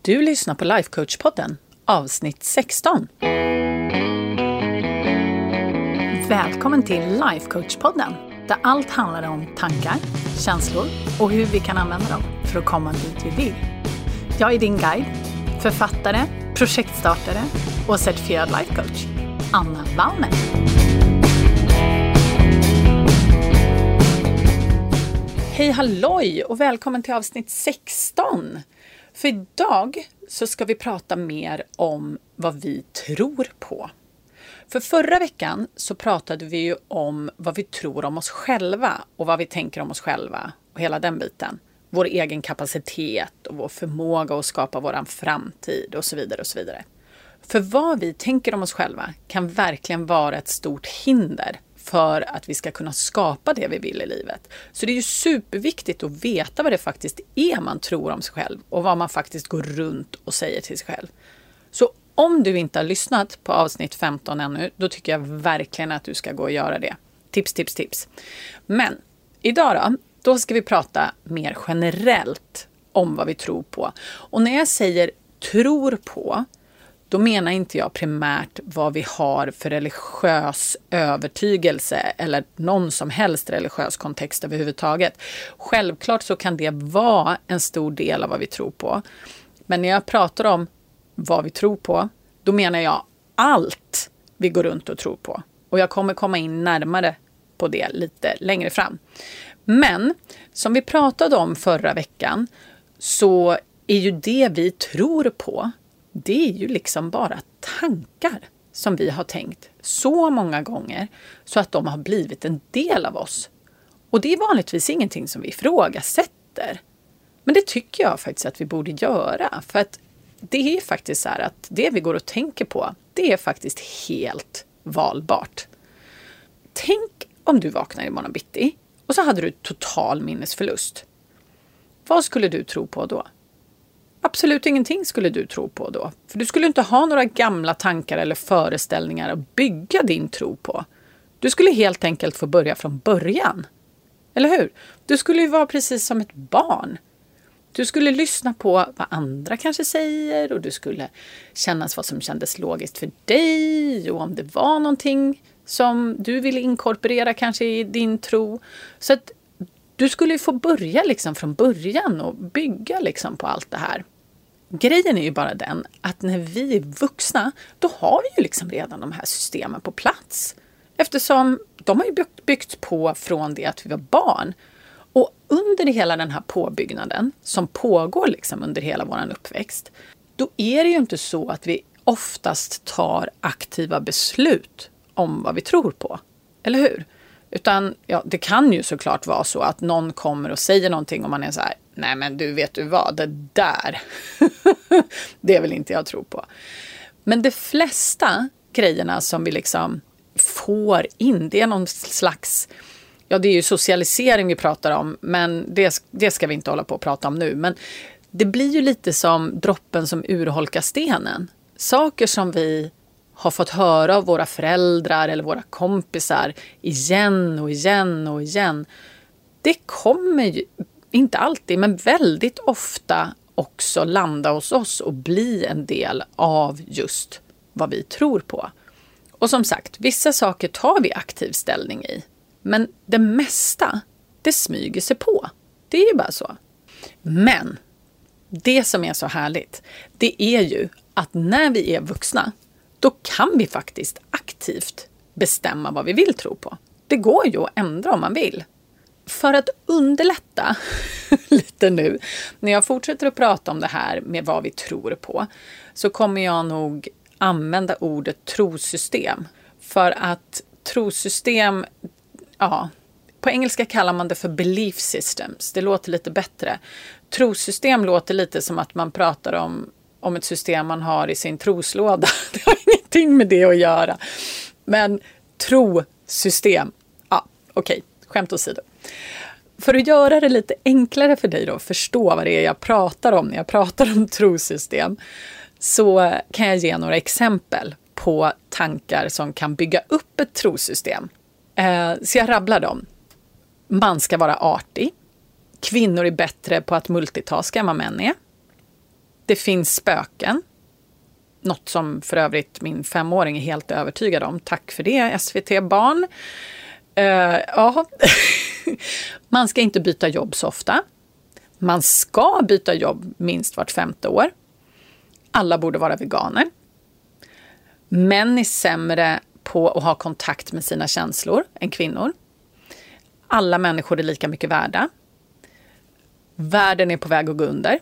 Du lyssnar på Lifecoach-podden, avsnitt 16. Välkommen till Lifecoach-podden, där allt handlar om tankar, känslor och hur vi kan använda dem för att komma dit vi vill. Jag är din guide, författare, projektstartare och certifierad lifecoach, Anna Wallner. Hej halloj och välkommen till avsnitt 16. För idag så ska vi prata mer om vad vi tror på. För förra veckan så pratade vi ju om vad vi tror om oss själva och vad vi tänker om oss själva och hela den biten. Vår egen kapacitet och vår förmåga att skapa vår framtid och så vidare och så vidare. För vad vi tänker om oss själva kan verkligen vara ett stort hinder för att vi ska kunna skapa det vi vill i livet. Så det är ju superviktigt att veta vad det faktiskt är man tror om sig själv och vad man faktiskt går runt och säger till sig själv. Så om du inte har lyssnat på avsnitt 15 ännu, då tycker jag verkligen att du ska gå och göra det. Tips, tips, tips. Men idag då, då ska vi prata mer generellt om vad vi tror på. Och när jag säger tror på, då menar inte jag primärt vad vi har för religiös övertygelse eller någon som helst religiös kontext överhuvudtaget. Självklart så kan det vara en stor del av vad vi tror på. Men när jag pratar om vad vi tror på, då menar jag allt vi går runt och tror på. Och jag kommer komma in närmare på det lite längre fram. Men som vi pratade om förra veckan så är ju det vi tror på det är ju liksom bara tankar som vi har tänkt så många gånger så att de har blivit en del av oss. Och det är vanligtvis ingenting som vi ifrågasätter. Men det tycker jag faktiskt att vi borde göra. För att det är faktiskt så här att det vi går och tänker på, det är faktiskt helt valbart. Tänk om du vaknar imorgon bitti och så hade du total minnesförlust. Vad skulle du tro på då? Absolut ingenting skulle du tro på då. För du skulle inte ha några gamla tankar eller föreställningar att bygga din tro på. Du skulle helt enkelt få börja från början. Eller hur? Du skulle ju vara precis som ett barn. Du skulle lyssna på vad andra kanske säger och du skulle känna vad som kändes logiskt för dig och om det var någonting som du ville inkorporera kanske i din tro. Så att du skulle få börja liksom från början och bygga liksom på allt det här. Grejen är ju bara den att när vi är vuxna, då har vi ju liksom redan de här systemen på plats. Eftersom de har ju byggts på från det att vi var barn. Och under hela den här påbyggnaden som pågår liksom under hela vår uppväxt, då är det ju inte så att vi oftast tar aktiva beslut om vad vi tror på. Eller hur? Utan ja, det kan ju såklart vara så att någon kommer och säger någonting och man är så här, nej men du vet du vad, det där, det vill inte jag tro på. Men de flesta grejerna som vi liksom får in, det är någon slags, ja det är ju socialisering vi pratar om, men det, det ska vi inte hålla på att prata om nu. Men det blir ju lite som droppen som urholkar stenen. Saker som vi har fått höra av våra föräldrar eller våra kompisar igen och igen och igen. Det kommer ju, inte alltid, men väldigt ofta också landa hos oss och bli en del av just vad vi tror på. Och som sagt, vissa saker tar vi aktiv ställning i. Men det mesta, det smyger sig på. Det är ju bara så. Men det som är så härligt, det är ju att när vi är vuxna då kan vi faktiskt aktivt bestämma vad vi vill tro på. Det går ju att ändra om man vill. För att underlätta lite nu, när jag fortsätter att prata om det här med vad vi tror på, så kommer jag nog använda ordet trosystem. För att trosystem, ja, på engelska kallar man det för belief systems. Det låter lite bättre. Trosystem låter lite som att man pratar om om ett system man har i sin troslåda. Det har ingenting med det att göra. Men trosystem, ja okej, okay skämt åsido. För att göra det lite enklare för dig då, att förstå vad det är jag pratar om när jag pratar om trosystem, så kan jag ge några exempel på tankar som kan bygga upp ett trosystem. Eh, så jag rabblar dem. Man ska vara artig. Kvinnor är bättre på att multitaska än vad män är. Det finns spöken. Något som för övrigt min femåring är helt övertygad om. Tack för det SVT-barn. Uh, ja. Man ska inte byta jobb så ofta. Man ska byta jobb minst vart femte år. Alla borde vara veganer. Män är sämre på att ha kontakt med sina känslor än kvinnor. Alla människor är lika mycket värda. Världen är på väg att gå under.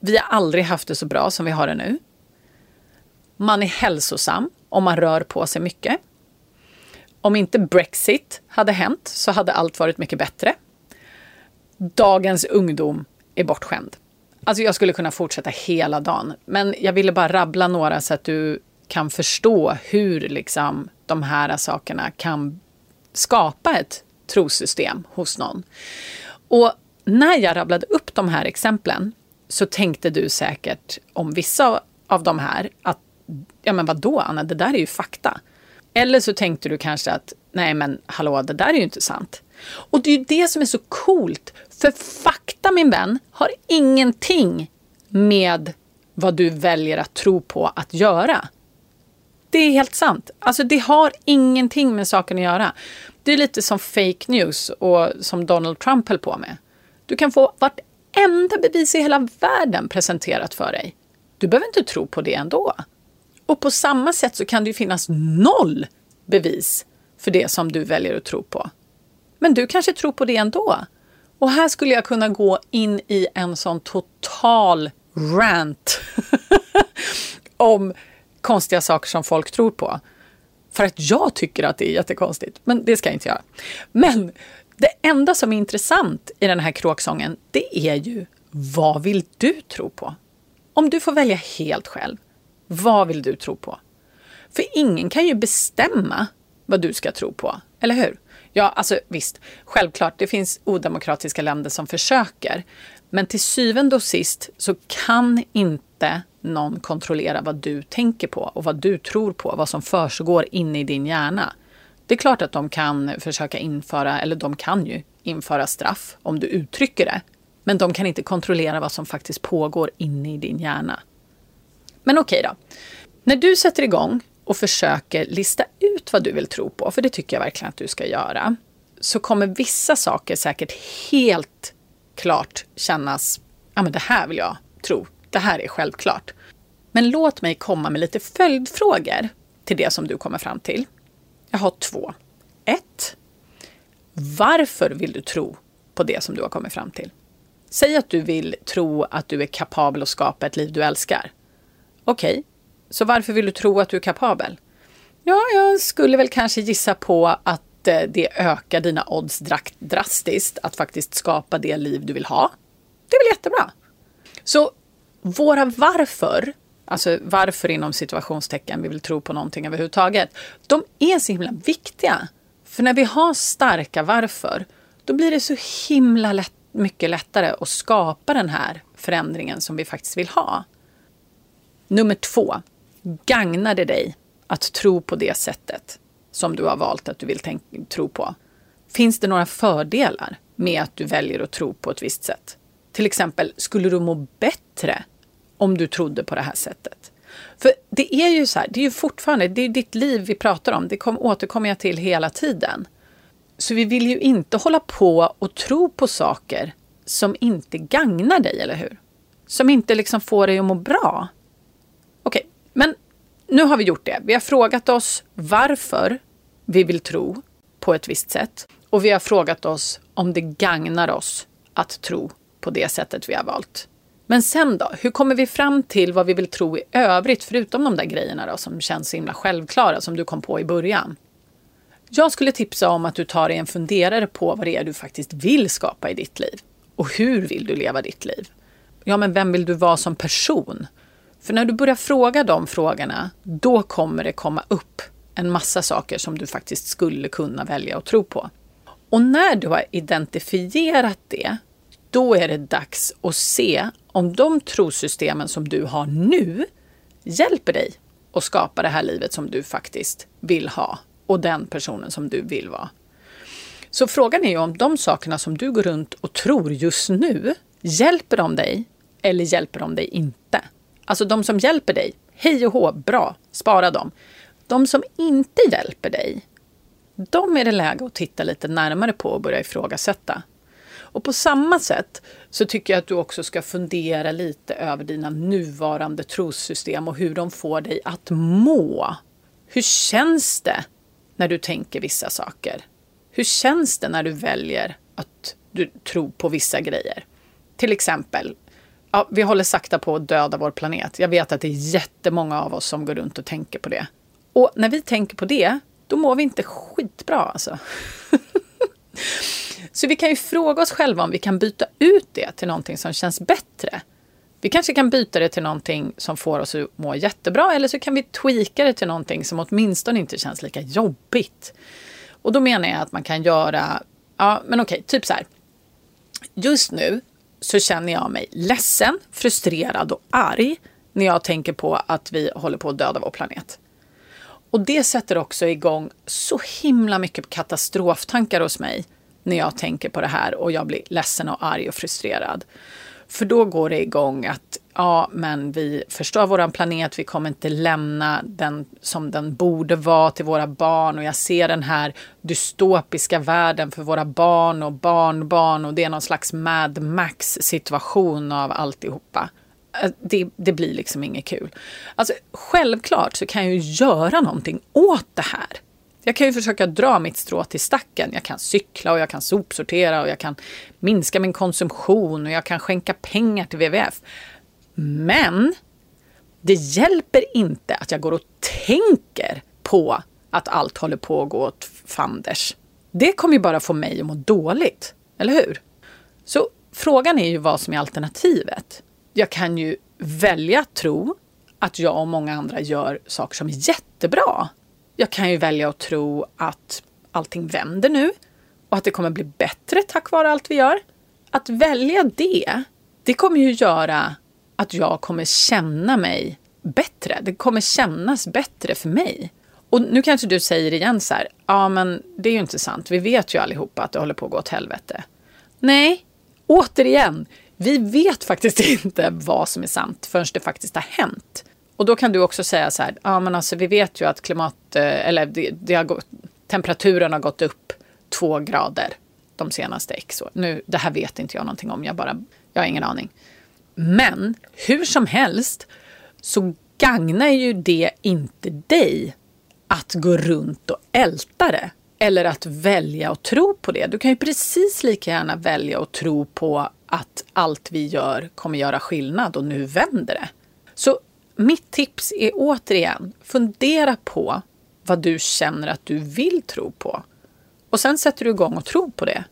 Vi har aldrig haft det så bra som vi har det nu. Man är hälsosam om man rör på sig mycket. Om inte Brexit hade hänt så hade allt varit mycket bättre. Dagens ungdom är bortskämd. Alltså jag skulle kunna fortsätta hela dagen, men jag ville bara rabbla några så att du kan förstå hur liksom de här sakerna kan skapa ett trossystem hos någon. Och när jag rabblade upp de här exemplen så tänkte du säkert om vissa av de här att ja men vadå Anna, det där är ju fakta. Eller så tänkte du kanske att nej men hallå, det där är ju inte sant. Och det är ju det som är så coolt, för fakta min vän har ingenting med vad du väljer att tro på att göra. Det är helt sant. Alltså det har ingenting med saken att göra. Det är lite som fake news och som Donald Trump höll på med. Du kan få vartenda bevis i hela världen presenterat för dig. Du behöver inte tro på det ändå. Och på samma sätt så kan det ju finnas noll bevis för det som du väljer att tro på. Men du kanske tror på det ändå. Och här skulle jag kunna gå in i en sån total rant om konstiga saker som folk tror på. För att jag tycker att det är jättekonstigt, men det ska jag inte göra. Men det enda som är intressant i den här kråksången, det är ju vad vill du tro på? Om du får välja helt själv, vad vill du tro på? För ingen kan ju bestämma vad du ska tro på, eller hur? Ja, alltså visst, självklart, det finns odemokratiska länder som försöker. Men till syvende och sist så kan inte någon kontrollera vad du tänker på och vad du tror på, vad som försiggår inne i din hjärna. Det är klart att de kan försöka införa, eller de kan ju införa straff om du uttrycker det. Men de kan inte kontrollera vad som faktiskt pågår inne i din hjärna. Men okej då. När du sätter igång och försöker lista ut vad du vill tro på, för det tycker jag verkligen att du ska göra, så kommer vissa saker säkert helt klart kännas, ja men det här vill jag tro, det här är självklart. Men låt mig komma med lite följdfrågor till det som du kommer fram till. Jag har två. Ett. Varför vill du tro på det som du har kommit fram till? Säg att du vill tro att du är kapabel att skapa ett liv du älskar. Okej, okay. så varför vill du tro att du är kapabel? Ja, jag skulle väl kanske gissa på att eh, det ökar dina odds drastiskt att faktiskt skapa det liv du vill ha. Det är väl jättebra. Så våra varför, alltså varför inom situationstecken vi vill tro på någonting överhuvudtaget, de är så himla viktiga. För när vi har starka varför, då blir det så himla lätt, mycket lättare att skapa den här förändringen som vi faktiskt vill ha. Nummer två. Gagnar det dig att tro på det sättet som du har valt att du vill tro på? Finns det några fördelar med att du väljer att tro på ett visst sätt? Till exempel, skulle du må bättre om du trodde på det här sättet? För det är ju så här, det är ju fortfarande, det är ditt liv vi pratar om. Det kom, återkommer jag till hela tiden. Så vi vill ju inte hålla på och tro på saker som inte gagnar dig, eller hur? Som inte liksom får dig att må bra. Okej, okay, men nu har vi gjort det. Vi har frågat oss varför vi vill tro på ett visst sätt. Och vi har frågat oss om det gagnar oss att tro på det sättet vi har valt. Men sen då? Hur kommer vi fram till vad vi vill tro i övrigt, förutom de där grejerna då, som känns så himla självklara, som du kom på i början? Jag skulle tipsa om att du tar dig en funderare på vad det är du faktiskt vill skapa i ditt liv. Och hur vill du leva ditt liv? Ja, men vem vill du vara som person? För när du börjar fråga de frågorna, då kommer det komma upp en massa saker som du faktiskt skulle kunna välja att tro på. Och när du har identifierat det, då är det dags att se om de trosystemen som du har nu hjälper dig att skapa det här livet som du faktiskt vill ha och den personen som du vill vara. Så frågan är ju om de sakerna som du går runt och tror just nu, hjälper de dig eller hjälper de dig inte? Alltså de som hjälper dig, hej och hå, bra, spara dem. De som inte hjälper dig, de är det läge att titta lite närmare på och börja ifrågasätta. Och på samma sätt så tycker jag att du också ska fundera lite över dina nuvarande trossystem och hur de får dig att må. Hur känns det när du tänker vissa saker? Hur känns det när du väljer att du tror på vissa grejer? Till exempel, ja, vi håller sakta på att döda vår planet. Jag vet att det är jättemånga av oss som går runt och tänker på det. Och när vi tänker på det, då mår vi inte skitbra alltså. Så vi kan ju fråga oss själva om vi kan byta ut det till någonting som känns bättre. Vi kanske kan byta det till någonting som får oss att må jättebra eller så kan vi tweaka det till någonting som åtminstone inte känns lika jobbigt. Och då menar jag att man kan göra, ja men okej, typ så här. Just nu så känner jag mig ledsen, frustrerad och arg när jag tänker på att vi håller på att döda vår planet. Och det sätter också igång så himla mycket katastroftankar hos mig när jag tänker på det här och jag blir ledsen och arg och frustrerad. För då går det igång att ja, men vi förstör vår planet, vi kommer inte lämna den som den borde vara till våra barn och jag ser den här dystopiska världen för våra barn och barnbarn och det är någon slags Mad Max situation av alltihopa. Äh, det, det blir liksom inget kul. Alltså, självklart så kan jag ju göra någonting åt det här. Jag kan ju försöka dra mitt strå till stacken. Jag kan cykla och jag kan sopsortera och jag kan minska min konsumtion och jag kan skänka pengar till WWF. Men det hjälper inte att jag går och tänker på att allt håller på att gå åt fanders. Det kommer ju bara få mig att må dåligt, eller hur? Så frågan är ju vad som är alternativet. Jag kan ju välja att tro att jag och många andra gör saker som är jättebra. Jag kan ju välja att tro att allting vänder nu och att det kommer bli bättre tack vare allt vi gör. Att välja det, det kommer ju göra att jag kommer känna mig bättre. Det kommer kännas bättre för mig. Och nu kanske du säger igen så här, ja men det är ju inte sant. Vi vet ju allihopa att det håller på att gå åt helvete. Nej, återigen, vi vet faktiskt inte vad som är sant förrän det faktiskt har hänt. Och då kan du också säga så här, ja men alltså vi vet ju att klimat, eh, eller det, det har gått, temperaturen har gått upp två grader de senaste x år. Nu, det här vet inte jag någonting om, jag bara, jag har ingen aning. Men hur som helst så gagnar ju det inte dig att gå runt och älta det. Eller att välja att tro på det. Du kan ju precis lika gärna välja att tro på att allt vi gör kommer göra skillnad och nu vänder det. Så mitt tips är återigen, fundera på vad du känner att du vill tro på. Och sen sätter du igång och tror på det.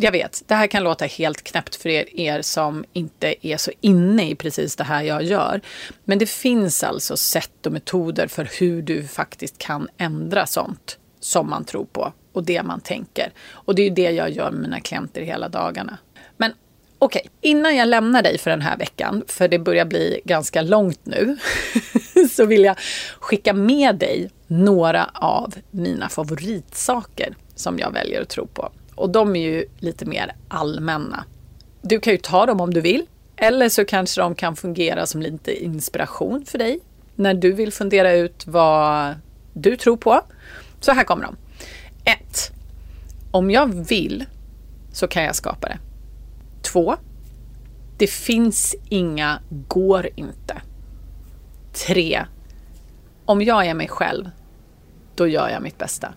Jag vet, det här kan låta helt knäppt för er, er som inte är så inne i precis det här jag gör. Men det finns alltså sätt och metoder för hur du faktiskt kan ändra sånt som man tror på och det man tänker. Och det är det jag gör med mina klienter hela dagarna. Men okej, okay, innan jag lämnar dig för den här veckan, för det börjar bli ganska långt nu, så vill jag skicka med dig några av mina favoritsaker som jag väljer att tro på. Och de är ju lite mer allmänna. Du kan ju ta dem om du vill. Eller så kanske de kan fungera som lite inspiration för dig när du vill fundera ut vad du tror på. Så här kommer de. 1. Om jag vill så kan jag skapa det. 2. Det finns inga går inte. 3. Om jag är mig själv, då gör jag mitt bästa.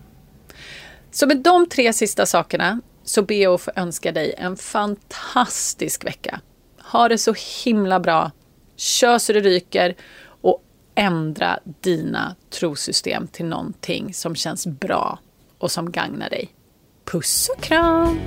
Så med de tre sista sakerna så ber jag att få önska dig en fantastisk vecka. Ha det så himla bra. Kör så det ryker och ändra dina trosystem till någonting som känns bra och som gagnar dig. Puss och kram!